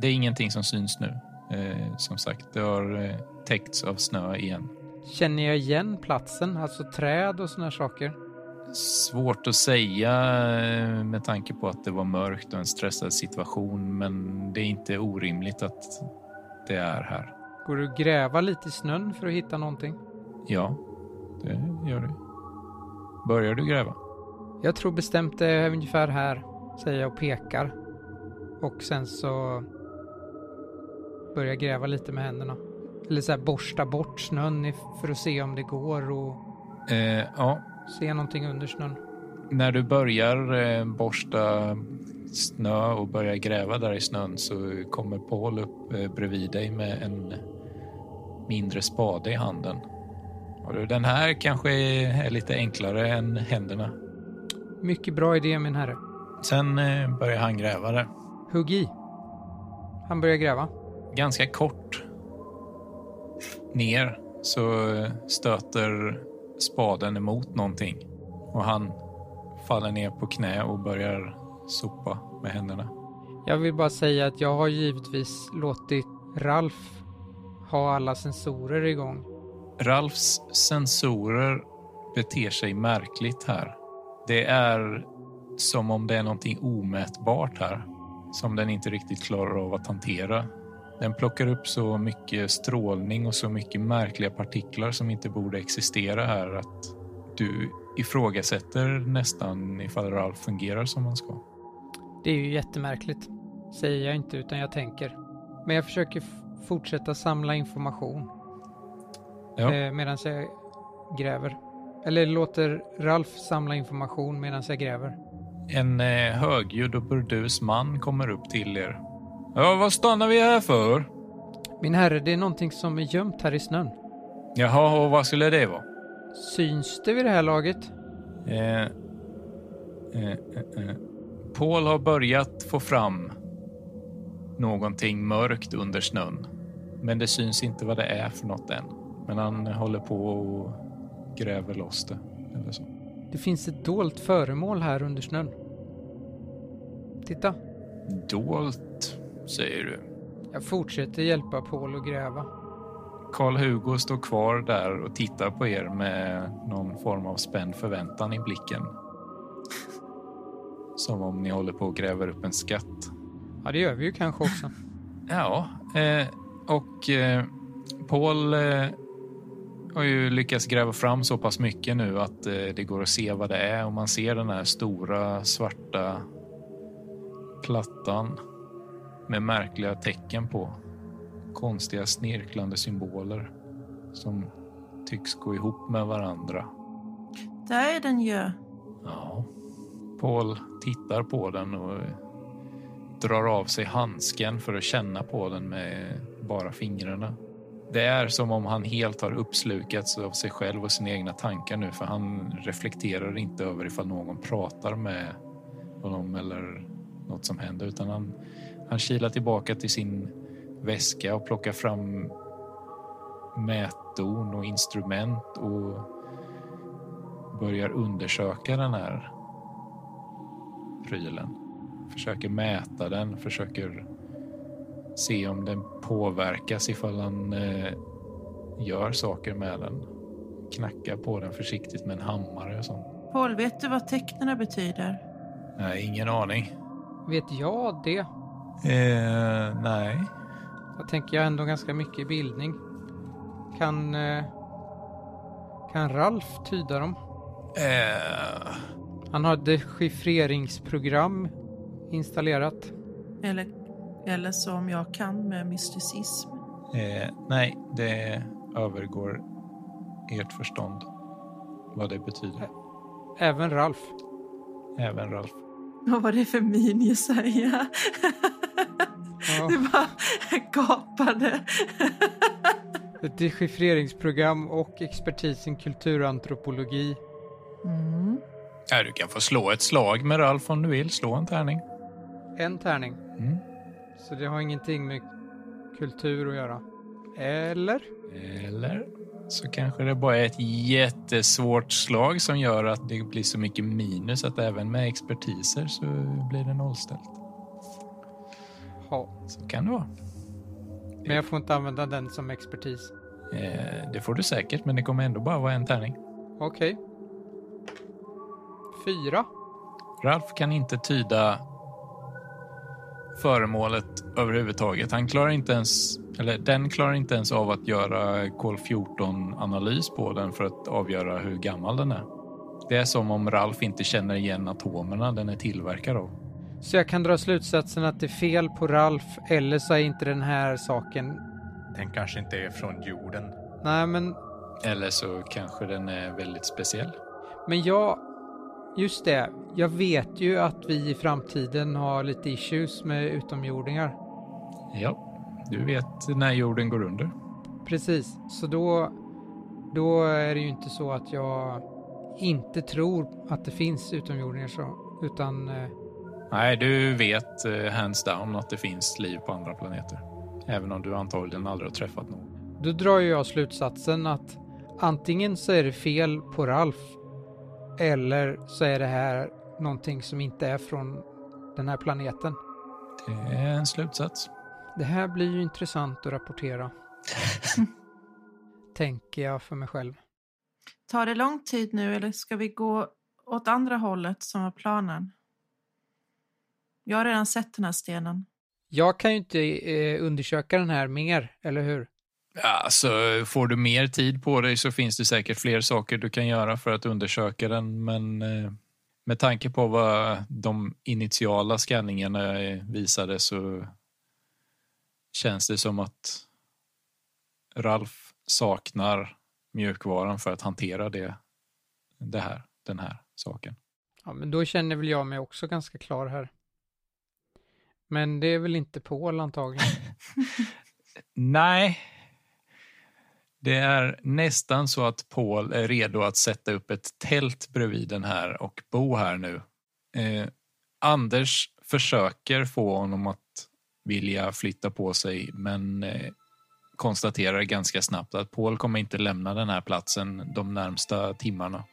det är ingenting som syns nu. Eh, som sagt, det har eh, täckts av snö igen. Känner jag igen platsen? Alltså träd och såna saker? Svårt att säga eh, med tanke på att det var mörkt och en stressad situation, men det är inte orimligt att det är här. Går att gräva lite i snön för att hitta någonting? Ja, det gör du. Börjar du gräva? Jag tror bestämt det är ungefär här, säger jag och pekar. Och sen så börjar jag gräva lite med händerna. Eller så här borsta bort snön för att se om det går och Eh, ja, se någonting under snön. när du börjar eh, borsta snö och börjar gräva där i snön så kommer Paul upp eh, bredvid dig med en mindre spade i handen. Och den här kanske är, är lite enklare än händerna. Mycket bra idé min herre. Sen eh, börjar han gräva där. Hugg i. Han börjar gräva. ganska kort ner så stöter spaden emot någonting och han faller ner på knä och börjar sopa med händerna. Jag vill bara säga att jag har givetvis låtit Ralf ha alla sensorer igång. Ralfs sensorer beter sig märkligt här. Det är som om det är någonting omätbart här som den inte riktigt klarar av att hantera. Den plockar upp så mycket strålning och så mycket märkliga partiklar som inte borde existera här att du ifrågasätter nästan ifall Ralf fungerar som han ska. Det är ju jättemärkligt. Säger jag inte utan jag tänker. Men jag försöker fortsätta samla information Ja. eh, medan jag gräver. Eller låter Ralf samla information medan jag gräver. En eh, högljudd och burdus man kommer upp till er. Ja, vad stannar vi här för? Min herre, det är någonting som är gömt här i snön. Jaha, och vad skulle det vara? Syns det vid det här laget? Eh, eh, eh, eh. Paul har börjat få fram någonting mörkt under snön. Men det syns inte vad det är för något än. Men han håller på och gräver loss det. Eller så. Det finns ett dolt föremål här under snön. Titta, Dolt, säger du. jag fortsätter hjälpa Paul att gräva. Karl-Hugo står kvar där och tittar på er med någon form av spänd förväntan i blicken. Som om ni håller på och gräver upp en skatt. Ja, det gör vi ju kanske också. Ja, eh, och eh, Paul eh, har ju lyckats gräva fram så pass mycket nu att eh, det går att se vad det är och man ser den här stora svarta plattan med märkliga tecken på. Konstiga snirklande symboler som tycks gå ihop med varandra. Där är den ju. Ja. Paul tittar på den och drar av sig handsken för att känna på den med bara fingrarna. Det är som om han helt har uppslukats av sig själv och sina egna tankar nu för han reflekterar inte över ifall någon pratar med honom eller något som händer utan han, han kilar tillbaka till sin väska och plockar fram mätdon och instrument och börjar undersöka den här prylen. Försöker mäta den, försöker se om den påverkas ifall han eh, gör saker med den. Knackar på den försiktigt med en hammare och sånt. Paul, vet du vad tecknarna betyder? Nej, ingen aning. Vet jag det? Eh, nej. Jag tänker jag ändå ganska mycket bildning. Kan... Eh, kan Ralf tyda dem? Eh, Han har ett dechiffreringsprogram installerat. Eller, eller som jag kan med mysticism. eh, nej, det övergår ert förstånd vad det betyder. Även Ralf. Även Ralf. Vad var det för min Jesaja? Ja. Du bara gapade. Ett dechiffreringsprogram och expertis i kulturantropologi. Mm. Ja, du kan få slå ett slag med Ralf om du vill. Slå en tärning. En tärning. Mm. Så det har ingenting med kultur att göra. Eller? Eller så kanske det bara är ett jättesvårt slag som gör att det blir så mycket minus att även med expertiser så blir det nollställt. Ja. Så kan det vara. Men jag får inte använda den som expertis. Eh, det får du säkert, men det kommer ändå bara vara en tärning. Okej. Fyra. Ralf kan inte tyda föremålet överhuvudtaget. Han klarar inte ens, eller den klarar inte ens av att göra kol 14 analys på den för att avgöra hur gammal den är. Det är som om Ralf inte känner igen atomerna den är tillverkad av. Så jag kan dra slutsatsen att det är fel på Ralf eller så är inte den här saken... Den kanske inte är från jorden. Nej, men, Eller så kanske den är väldigt speciell. men jag... Just det, jag vet ju att vi i framtiden har lite issues med utomjordingar. Ja, du vet när jorden går under. Precis, så då, då är det ju inte så att jag inte tror att det finns utomjordingar så, utan eh, Nej, du vet eh, hands down att det finns liv på andra planeter. Även om du antagligen aldrig har träffat någon. då drar ju jag slutsatsen att antingen så är det fel på Ralf eller så är det här någonting som inte är från den här planeten. Det är en slutsats. Det här blir ju intressant att rapportera. Tänker jag för mig själv. Tar det lång tid nu eller ska vi gå åt andra hållet som var planen? Jag har redan sett den här stenen. Jag kan ju inte eh, undersöka den här mer, eller hur? Ja, så får du mer tid på dig så finns det säkert fler saker du kan göra för att undersöka den. Men eh, med tanke på vad de initiala skanningarna eh, visade så känns det som att Ralf saknar mjukvaran för att hantera det, det här, den här saken. Ja, men då känner väl jag mig också ganska klar här. Men det är väl inte Paul antagligen. Nej. Det är nästan så att Paul är redo att sätta upp ett tält bredvid den här och bo här nu. Eh, Anders försöker få honom att vilja flytta på sig men eh, konstaterar ganska snabbt att Paul kommer inte lämna den här platsen de närmsta timmarna.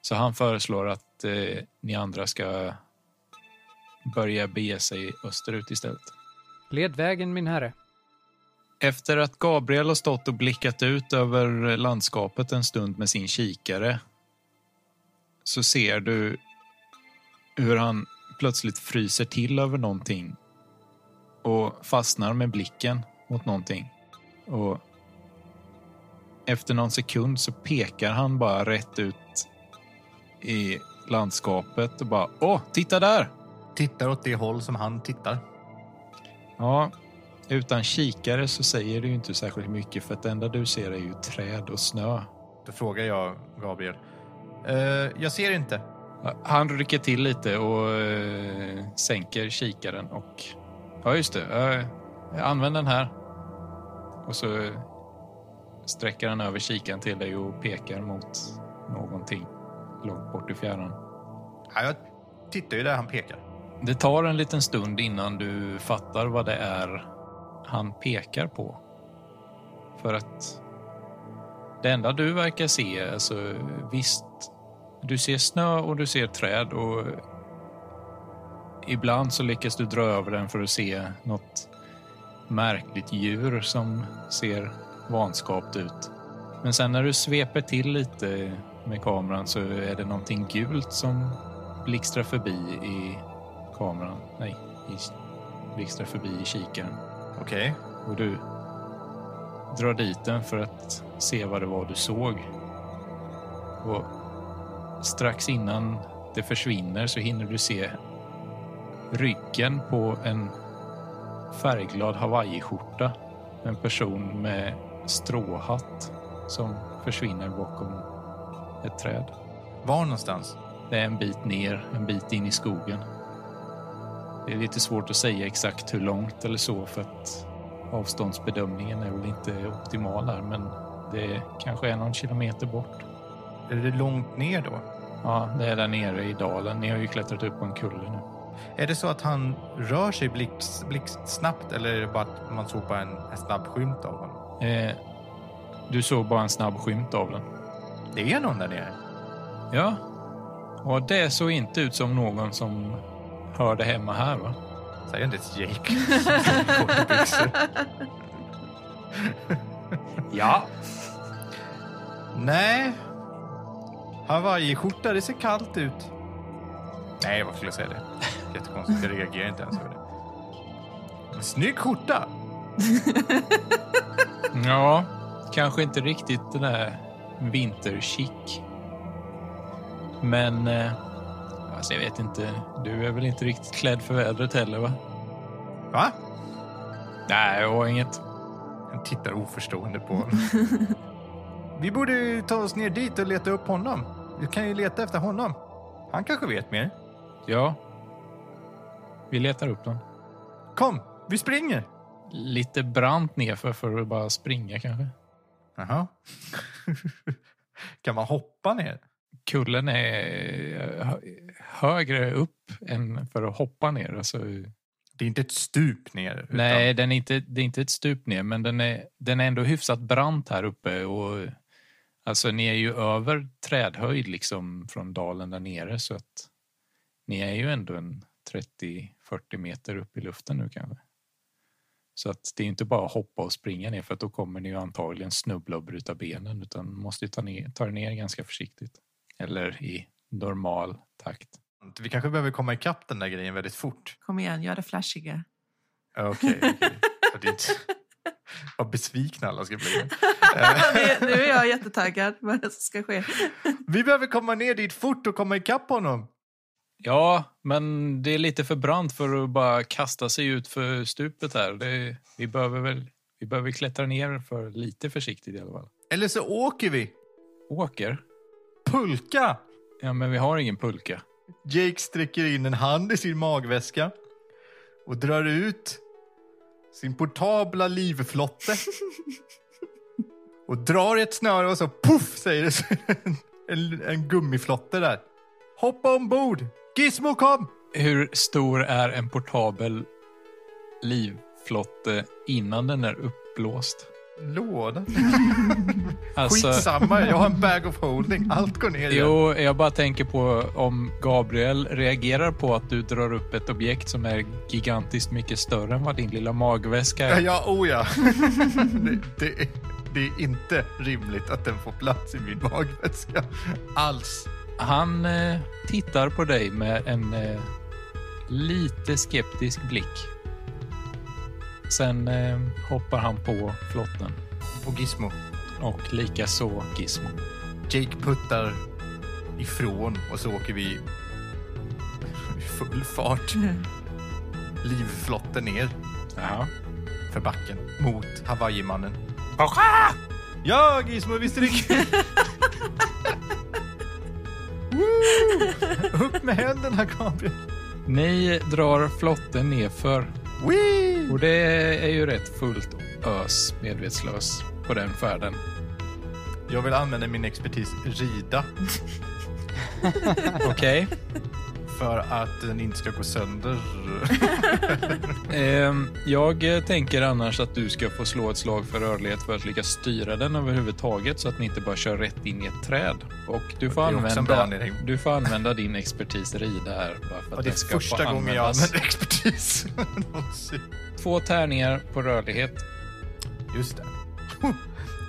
Så han föreslår att eh, ni andra ska börja bege sig österut istället. Led vägen min herre. Efter att Gabriel har stått och blickat ut över landskapet en stund med sin kikare så ser du hur han plötsligt fryser till över någonting och fastnar med blicken mot någonting. Och efter någon sekund så pekar han bara rätt ut i landskapet och bara Åh, titta där! Tittar åt det håll som han tittar. Ja, utan kikare så säger det ju inte särskilt mycket för att det enda du ser är ju träd och snö. Då frågar jag Gabriel. Eh, jag ser inte. Han rycker till lite och eh, sänker kikaren och... Ja, just det. Eh, använd den här. Och så sträcker han över kikaren till dig och pekar mot någonting långt bort i fjärran. Ja, jag tittar ju där han pekar. Det tar en liten stund innan du fattar vad det är han pekar på. För att det enda du verkar se, alltså visst, du ser snö och du ser träd och ibland så lyckas du dra över den för att se något märkligt djur som ser vanskapt ut. Men sen när du sveper till lite med kameran så är det någonting gult som blixtrar förbi i kameran. Nej, i, blixtrar förbi i kikaren. Okej. Och du drar dit den för att se vad det var du såg. Och strax innan det försvinner så hinner du se ryggen på en färgglad hawaiiskjorta. En person med stråhatt som försvinner bakom ett träd. Var någonstans? Det är en bit ner, en bit in i skogen. Det är lite svårt att säga exakt hur långt eller så för att avståndsbedömningen är väl inte optimal här men det kanske är någon kilometer bort. Är det långt ner då? Ja, det är där nere i dalen. Ni har ju klättrat upp på en kulle nu. Är det så att han rör sig blixt, blixtsnabbt eller är det bara att man såg bara en, en snabb skymt av honom? Eh, du såg bara en snabb skymt av den. Det är någon där nere. Ja, och det såg inte ut som någon som hörde hemma här va? Säger inte ett Jake. Ja. Nej. Hawaii-skjorta, det ser kallt ut. Nej, vad skulle jag säga det? Jättekonstigt. Jag reagerar inte ens över det. Snygg skjorta! Ja, kanske inte riktigt den där vinterchic. Men, eh, alltså jag vet inte. Du är väl inte riktigt klädd för vädret heller, va? Va? Nej, jag har inget. Han tittar oförstående på honom. Vi borde ta oss ner dit och leta upp honom. Vi kan ju leta efter honom. Han kanske vet mer. Ja. Vi letar upp den. Kom, vi springer! Lite brant nerför för att bara springa kanske. Jaha. kan man hoppa ner? Kullen är högre upp än för att hoppa ner. Alltså, Det är inte ett stup ner. Utan... nej, den är inte, det är inte ett stup ner, men den är, den är ändå hyfsat brant här uppe. Och, alltså, ni är ju över trädhöjd liksom från dalen där nere, så att ni är ju ändå en 30-40 meter upp i luften nu kanske. Så att det är inte bara att hoppa och springa ner för att då kommer ni ju antagligen snubbla och bryta benen utan måste ju ta, ner, ta er ner ganska försiktigt. Eller i normal takt. Vi kanske behöver komma ikapp den där grejen väldigt fort. Kom igen, gör det flashiga. Okej. är inte- Vad besvikna alla ska bli. nu, nu är jag jättetaggad vad det ska ske. Vi behöver komma ner dit fort och komma ikapp honom. Ja, men det är lite för brant för att bara kasta sig ut för stupet här. Det, vi behöver väl vi behöver klättra ner för lite försiktigt i alla fall. Eller så åker vi. Åker? Pulka! Ja, men vi har ingen pulka. Jake sträcker in en hand i sin magväska och drar ut sin portabla livflotte. och drar ett snöre och så puff säger det en, en gummiflotte där. Hoppa ombord! Gizmo kom! Hur stor är en portabel livflotte innan den är uppblåst? Låda? Alltså, Skitsamma, jag har en bag of holding. Allt går ner igen. Jo, jag bara tänker på om Gabriel reagerar på att du drar upp ett objekt som är gigantiskt mycket större än vad din lilla magväska Ja, är. ja, oh ja. det, det, är- det är inte rimligt att den får plats i min magväska. Alls. Han eh, tittar på dig med en eh, lite skeptisk blick. Sen eh, hoppar han på flotten Och Gizmo. och lika så Gizmo. Jake puttar ifrån och så åker vi i full fart. Livflotten ner Jaha. för backen mot Hawaiimannen. Ja, Gizmo, visst är det kul? Upp med händerna, Gabriel. Ni drar flotten nerför Wee! och det är ju rätt fullt ös medvetslös på den färden. Jag vill använda min expertis rida Okej. för att den inte ska gå sönder. Ehm, jag tänker annars att du ska få slå ett slag för rörlighet för att lyckas styra den överhuvudtaget så att ni inte bara kör rätt in i ett träd. Och du får, använda, du får använda din expertis rida här bara för att Och det är ska första gången jag använder expertis. Två tärningar på rörlighet. Just det.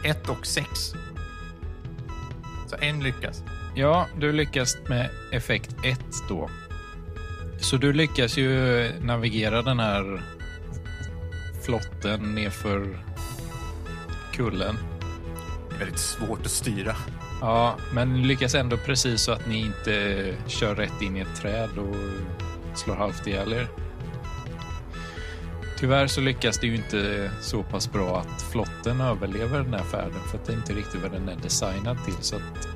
Ett och sex. Så en lyckas. Ja, du lyckas med effekt 1 då. Så du lyckas ju navigera den här flotten nerför kullen. Det är väldigt svårt att styra. Ja, men lyckas ändå precis så att ni inte kör rätt in i ett träd och slår halvt ihjäl er. Tyvärr så lyckas det ju inte så pass bra att flotten överlever den här färden för att det är inte riktigt vad den är designad till. Så att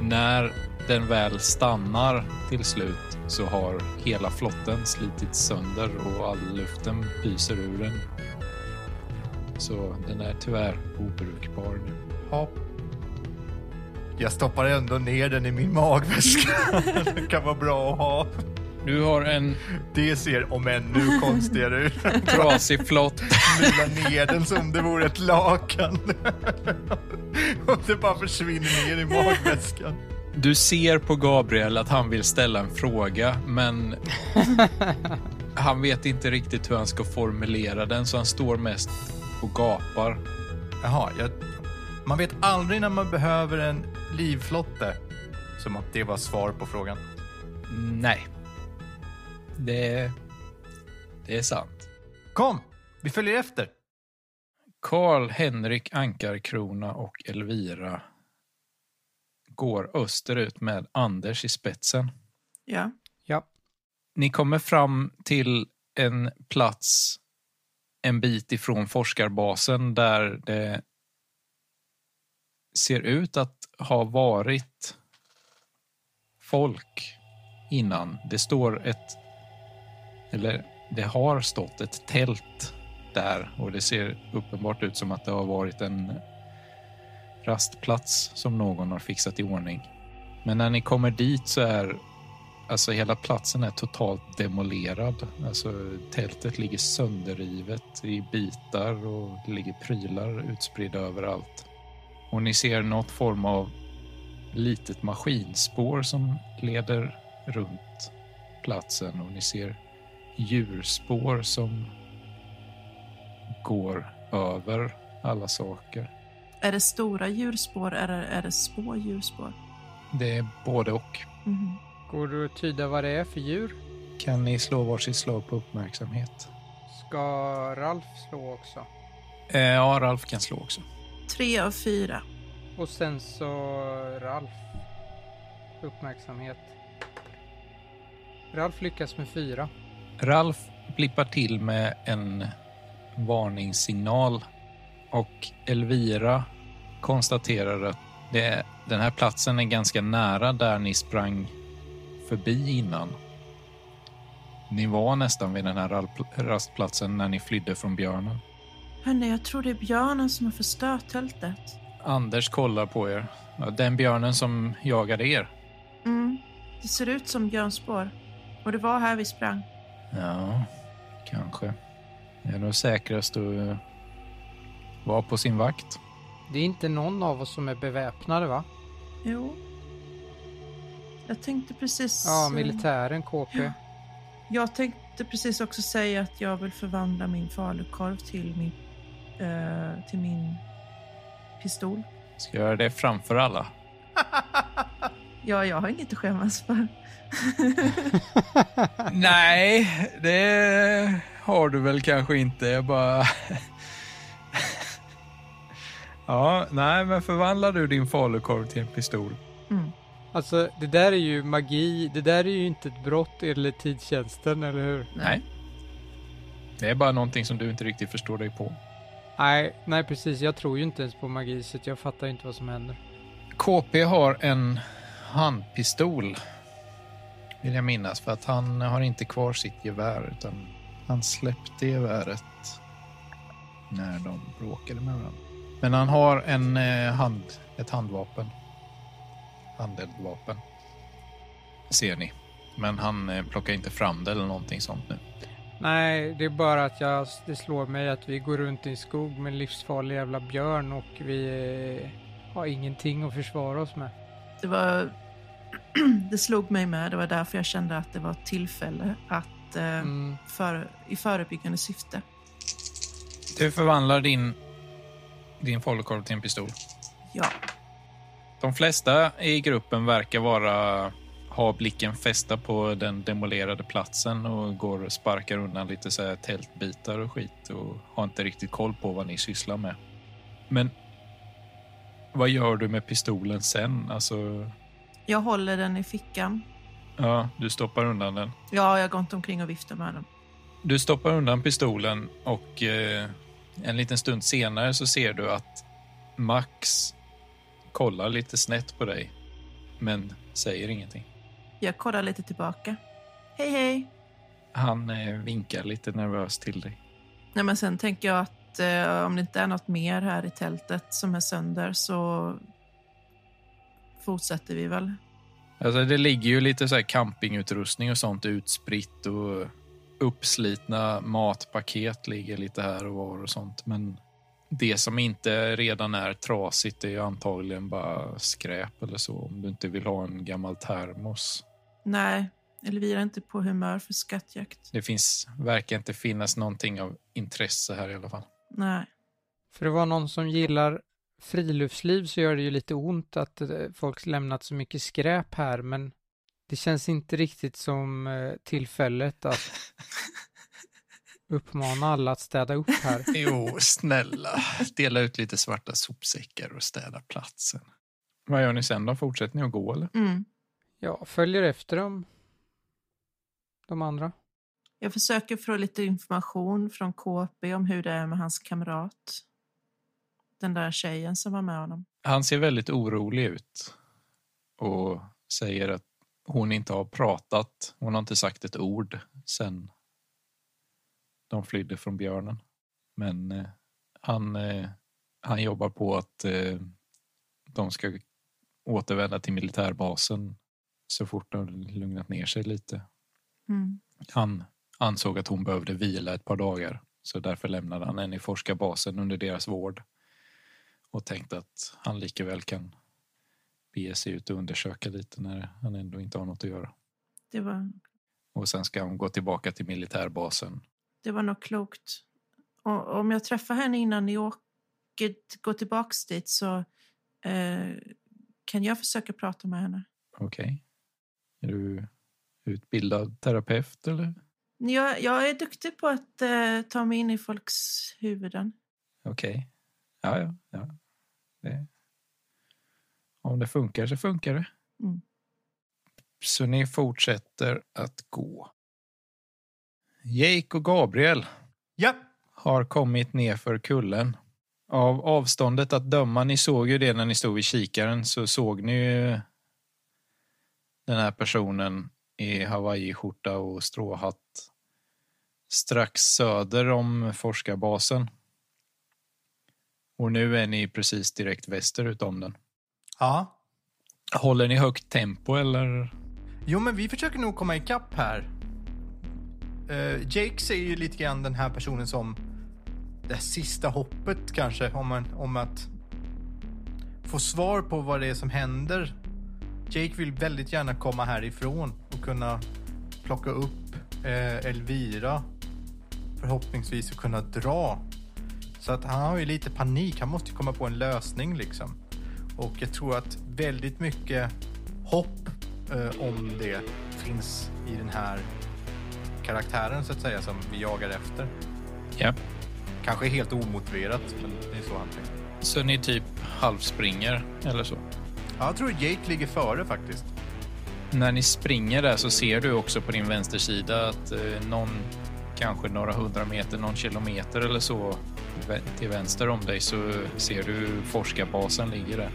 när den väl stannar till slut så har hela flotten slitits sönder och all luften pyser ur den. Så den är tyvärr obrukbar nu. Hopp. Jag stoppar ändå ner den i min magväska. den kan vara bra att ha. Du har en Det ser om ännu konstigare ut. trasig flott. Vila ner den som det vore ett lakan. Och det bara försvinner ner i magväskan. Du ser på Gabriel att han vill ställa en fråga, men han vet inte riktigt hur han ska formulera den, så han står mest och gapar. Jaha, jag, man vet aldrig när man behöver en livflotte. Som att det var svar på frågan. Nej. Det, det är sant. Kom, vi följer efter. Karl, Henrik, Ankarkrona och Elvira går österut med Anders i spetsen. Ja. Ja. Ni kommer fram till en plats en bit ifrån forskarbasen där det ser ut att ha varit folk innan. Det står ett, eller det har stått ett tält där och det ser uppenbart ut som att det har varit en rastplats som någon har fixat i ordning. Men när ni kommer dit så är alltså hela platsen är totalt demolerad. Alltså tältet ligger sönderrivet i bitar och det ligger prylar utspridda överallt. Och ni ser något form av litet maskinspår som leder runt platsen och ni ser djurspår som går över alla saker. Är det stora djurspår eller är det små djurspår? Det är både och. Mhm. Går det att tyda vad det är för djur? Kan ni slå varsitt slag på uppmärksamhet? Ska Ralf slå också? Eh, ja, Ralf kan slå också. Tre av fyra. Och sen så Ralf. Uppmärksamhet. Ralf lyckas med fyra. Ralf blippar till med en varningssignal och Elvira konstaterar att det, den här platsen är ganska nära där ni sprang förbi innan. Ni var nästan vid den här rastplatsen när ni flydde från björnen. Hörni, jag tror det är björnen som har förstört tältet. Anders kollar på er. Den björnen som jagade er. Mm. Det ser ut som björnspår. Och det var här vi sprang. Ja, kanske. Det är nog säkrast att eh, vara på sin vakt. Det är inte någon av oss som är beväpnade va? Jo. Jag tänkte precis... Ja, eh, militären, KP. Jag tänkte precis också säga att jag vill förvandla min falukorv till min, eh, till min pistol. Ska jag göra det framför alla? Ja, jag har inget att skämmas för. Nej, det har du väl kanske inte. Jag bara... ja, nej, men förvandlar du din falukorv till en pistol? Mm. Alltså, det där är ju magi. Det där är ju inte ett brott enligt tidstjänsten, eller hur? Nej. Det är bara någonting som du inte riktigt förstår dig på. Nej, nej precis. Jag tror ju inte ens på magi, så jag fattar inte vad som händer. KP har en handpistol, vill jag minnas, för att han har inte kvar sitt gevär, utan han släppte geväret när de bråkade med varandra. Men han har en eh, hand, ett handvapen. Handeldvapen. Ser ni. Men han eh, plockar inte fram det eller någonting sånt nu. Nej, det är bara att jag, det slår mig att vi går runt i en skog med en livsfarlig jävla björn och vi eh, har ingenting att försvara oss med. Det var... det slog mig med. Det var därför jag kände att det var ett tillfälle att eh, Mm. för, i förebyggande syfte. Du förvandlar din, din falukorv till en pistol. Ja. De flesta i gruppen verkar vara ha blicken fästa på den demolerade platsen och går och sparkar undan lite så här tältbitar och skit och har inte riktigt koll på vad ni sysslar med. Men vad gör du med pistolen sen? Alltså, Jag håller den i fickan. ja, du stoppar undan den. Ja, jag går inte omkring och viftar med den. Du stoppar undan pistolen och eh, en liten stund senare så ser du att Max kollar lite snett på dig, men säger ingenting. Jag kollar lite tillbaka. Hej, hej. Han eh, vinkar lite nervöst till dig. Nej, men sen tänker jag att eh, om det inte är något mer här i tältet som är sönder så fortsätter vi väl. Alltså, det ligger ju lite så här campingutrustning och sånt utspritt och uppslitna matpaket ligger lite här och var och sånt. Men det som inte redan är trasigt är ju antagligen bara skräp eller så. Om du inte vill ha en gammal termos. Nej, Elvira är inte på humör för skattjakt. Det finns, verkar inte finnas någonting av intresse här i alla fall. Nej. För det var någon som gillar friluftsliv så gör det ju lite ont att eh, folk lämnat så mycket skräp här, men det känns inte riktigt som eh, tillfället att uppmana alla att städa upp här. Jo, snälla. Dela ut lite svarta sopsäckar och städa platsen. Vad gör ni sen då? Fortsätter ni att gå eller? Mm. Jag följer efter dem. De andra. Jag försöker få lite information från KP om hur det är med hans kamrat. Den där tjejen som var med honom. Han ser väldigt orolig ut och säger att hon inte har pratat. Hon har inte sagt ett ord sen de flydde från björnen. Men eh, han, eh, han jobbar på att eh, de ska återvända till militärbasen så fort de lugnat ner sig lite. Mm. Han ansåg att hon behövde vila ett par dagar så därför lämnade han henne i forskarbasen under deras vård och tänkte att han lika väl kan bege sig ut och undersöka lite när han ändå inte har något att göra. Det, var, Och sen ska hon gå tillbaka till militärbasen. det var nog klokt. Och, om jag träffar henne innan ni åker, går tillbaks dit så eh, kan jag försöka prata med henne. Okej. Är du utbildad terapeut eller? Jag, jag är duktig på att eh, ta mig in i folks huvuden. Okej. Ja, ja, ja. Det... Om det funkar så funkar det. Mm. Så ni fortsätter att gå. Jake och Gabriel Ja, har kommit ner för kullen. Av avståndet att döma, ni såg ju det när ni stod vid kikaren, så såg ni ju den här personen i hawaiiskjorta och stråhatt strax söder om forskarbasen. Och nu är ni precis direkt västerut om den. ja. Håller ni högt tempo eller? Jo, men vi försöker nog komma ikapp här. Eh, Jake ser ju lite grann den här personen som det sista hoppet kanske om, man, om att få svar på vad det är som händer. Jake vill väldigt gärna komma härifrån och kunna plocka upp eh, Elvira. Förhoppningsvis och kunna dra. Så att han har ju lite panik. Han måste komma på en lösning liksom. Och jag tror att väldigt mycket hopp eh, om det finns i den här karaktären så att säga som vi jagar efter. Ja. Kanske helt omotiverat, men det är så han tänker. Så ni typ halvspringer eller så? Ja, jag tror Jake ligger före faktiskt. När ni springer där så ser du också på din vänstersida att eh, någon, kanske några hundra meter, någon kilometer eller så till vänster om dig så ser du forskarbasen ligger där.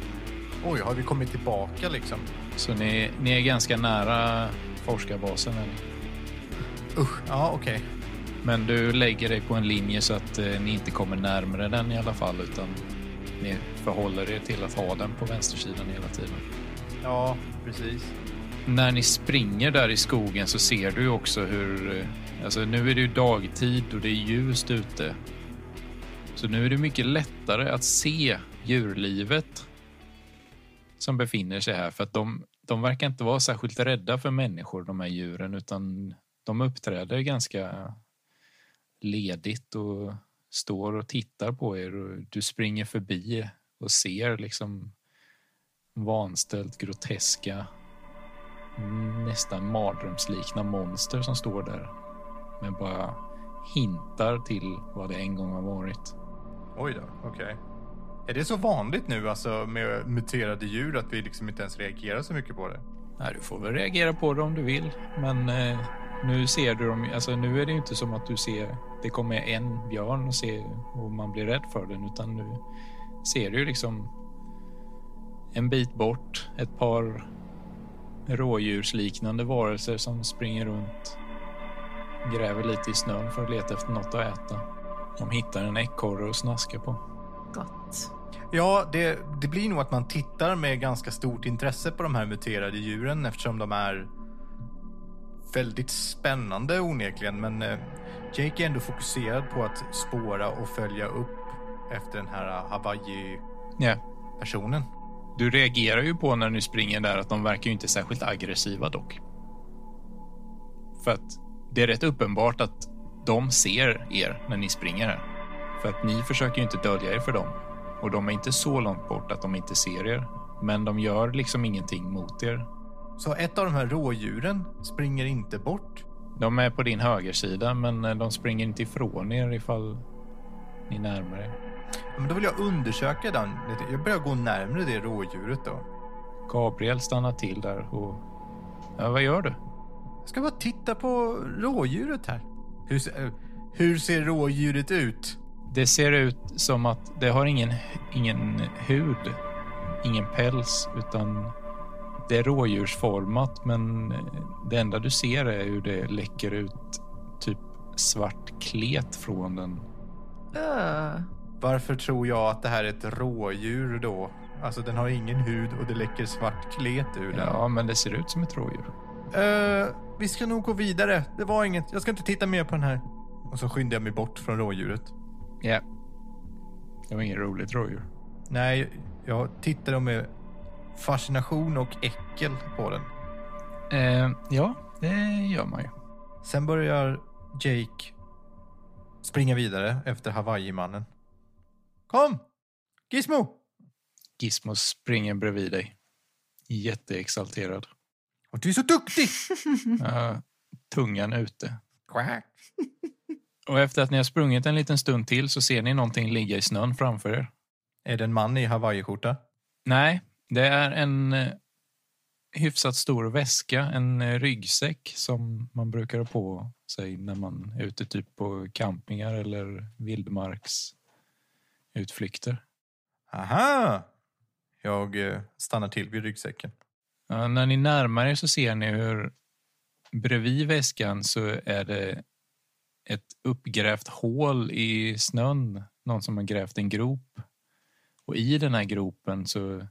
Oj, har vi kommit tillbaka liksom? Så ni, ni är ganska nära forskarbasen. Än. Usch, ja okej. Men du lägger dig på en linje så att eh, ni inte kommer närmare den i alla fall utan ni förhåller er till att ha den på vänstersidan hela tiden. Ja, precis. När ni springer där i skogen så ser du också hur, eh, alltså nu är det ju dagtid och det är ljust ute. Så nu är det mycket lättare att se djurlivet som befinner sig här för att de, de verkar inte vara särskilt rädda för människor, de här djuren, utan de uppträder ganska ledigt och står och tittar på er och du springer förbi och ser liksom vanställt groteska nästan mardrömslikna monster som står där. Men bara hintar till vad det en gång har varit. Oj då, okej. Är det så vanligt nu alltså med muterade djur att vi liksom inte ens reagerar så mycket på det? Nej, du får väl reagera på det om du vill. Men eh, nu ser du dem, alltså nu är det ju inte som att du ser, det kommer en björn och, ser, och man blir rädd för den. Utan nu ser du ju liksom en bit bort ett par rådjursliknande varelser som springer runt. Gräver lite i snön för att leta efter något att äta. De hittar en ekorre att snaska på. Gott. Ja, det, det blir nog att man tittar med ganska stort intresse på de här muterade djuren eftersom de är väldigt spännande onekligen. Men eh, Jake är ändå fokuserad på att spåra och följa upp efter den här Hawaii-personen. Ja, Du reagerar ju på när du springer där att de verkar ju inte särskilt aggressiva dock. För att det är rätt uppenbart att de ser er när ni springer här. För att ni försöker ju inte dölja er för dem. Och de är inte så långt bort att de inte ser er. Men de gör liksom ingenting mot er. Så ett av de här rådjuren springer inte bort. De är på din högersida, men eh, de springer inte ifrån er ifall ni närmar er. Men då vill jag undersöka den. Jag börjar gå närmare det rådjuret då. Gabriel stannar till där och... Ja, vad gör du? Jag ska bara titta på rådjuret här. Hur, ser- eh, hur ser rådjuret ut? Det ser ut som att det har ingen, ingen hud, ingen päls, utan det är rådjursformat, men det enda du ser är hur det läcker ut typ svart klet från den. Öh. Varför tror jag att det här är ett rådjur då? Alltså den har ingen hud och det läcker svart klet ur den. Ja, men det ser ut som ett rådjur. Eh, vi ska nog gå vidare. Det var inget. Jag ska inte titta mer på den här. Och så skyndar jag mig bort från rådjuret. Ja. Det var inget roligt rådjur. Nej, jag tittade med fascination och äckel på den. Eh, ja, det gör man ju. Sen börjar Jake springa vidare efter Hawaii-mannen. Kom! Gizmo! Gizmo springer bredvid dig. Jätteexalterad. Och du är så duktig! Uh, tungan ute. Quack. Och efter att ni har sprungit en liten stund till så ser ni någonting ligga i snön framför er. Är det en man i Hawaii-skjorta? Nej, det är en eh, hyfsat stor väska, en eh, ryggsäck som man brukar ha på sig när man är ute typ på campingar eller vildmarksutflykter. Aha! Jag eh, stannar till vid ryggsäcken. Ja, när ni närmar er så ser ni hur bredvid väskan så är det ett uppgrävt hål i snön. Någon som har grävt en grop. Och i den här gropen så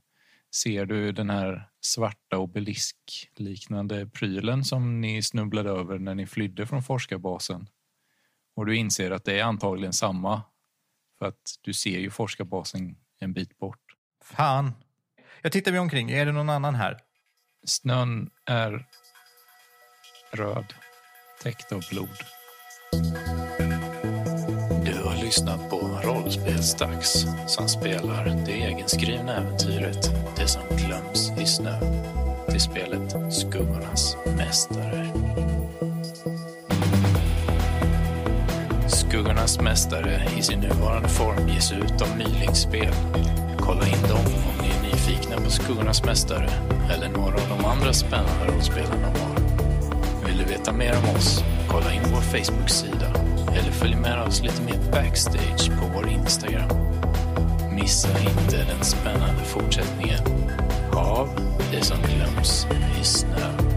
ser du den här svarta obelisk-liknande prylen som ni snubblade över när ni flydde från forskarbasen. Och du inser att det är antagligen samma. För att du ser ju forskarbasen en bit bort. Fan! Jag tittar mig omkring. Är det någon annan här? Snön är röd, täckt av blod. Lyssnat på Rollspelsdags som spelar det egenskrivna äventyret Det som glöms i snö till spelet Skuggornas mästare. Skuggornas mästare i sin nuvarande form ges ut av Mylingspel. Kolla in dem om ni är nyfikna på Skuggornas mästare eller några av de andra spännande rollspelen de har. Vill du veta mer om oss? Kolla in vår Facebook-sida eller följ med oss lite mer backstage på vår Instagram. Missa inte den spännande fortsättningen av Det som glöms i snö.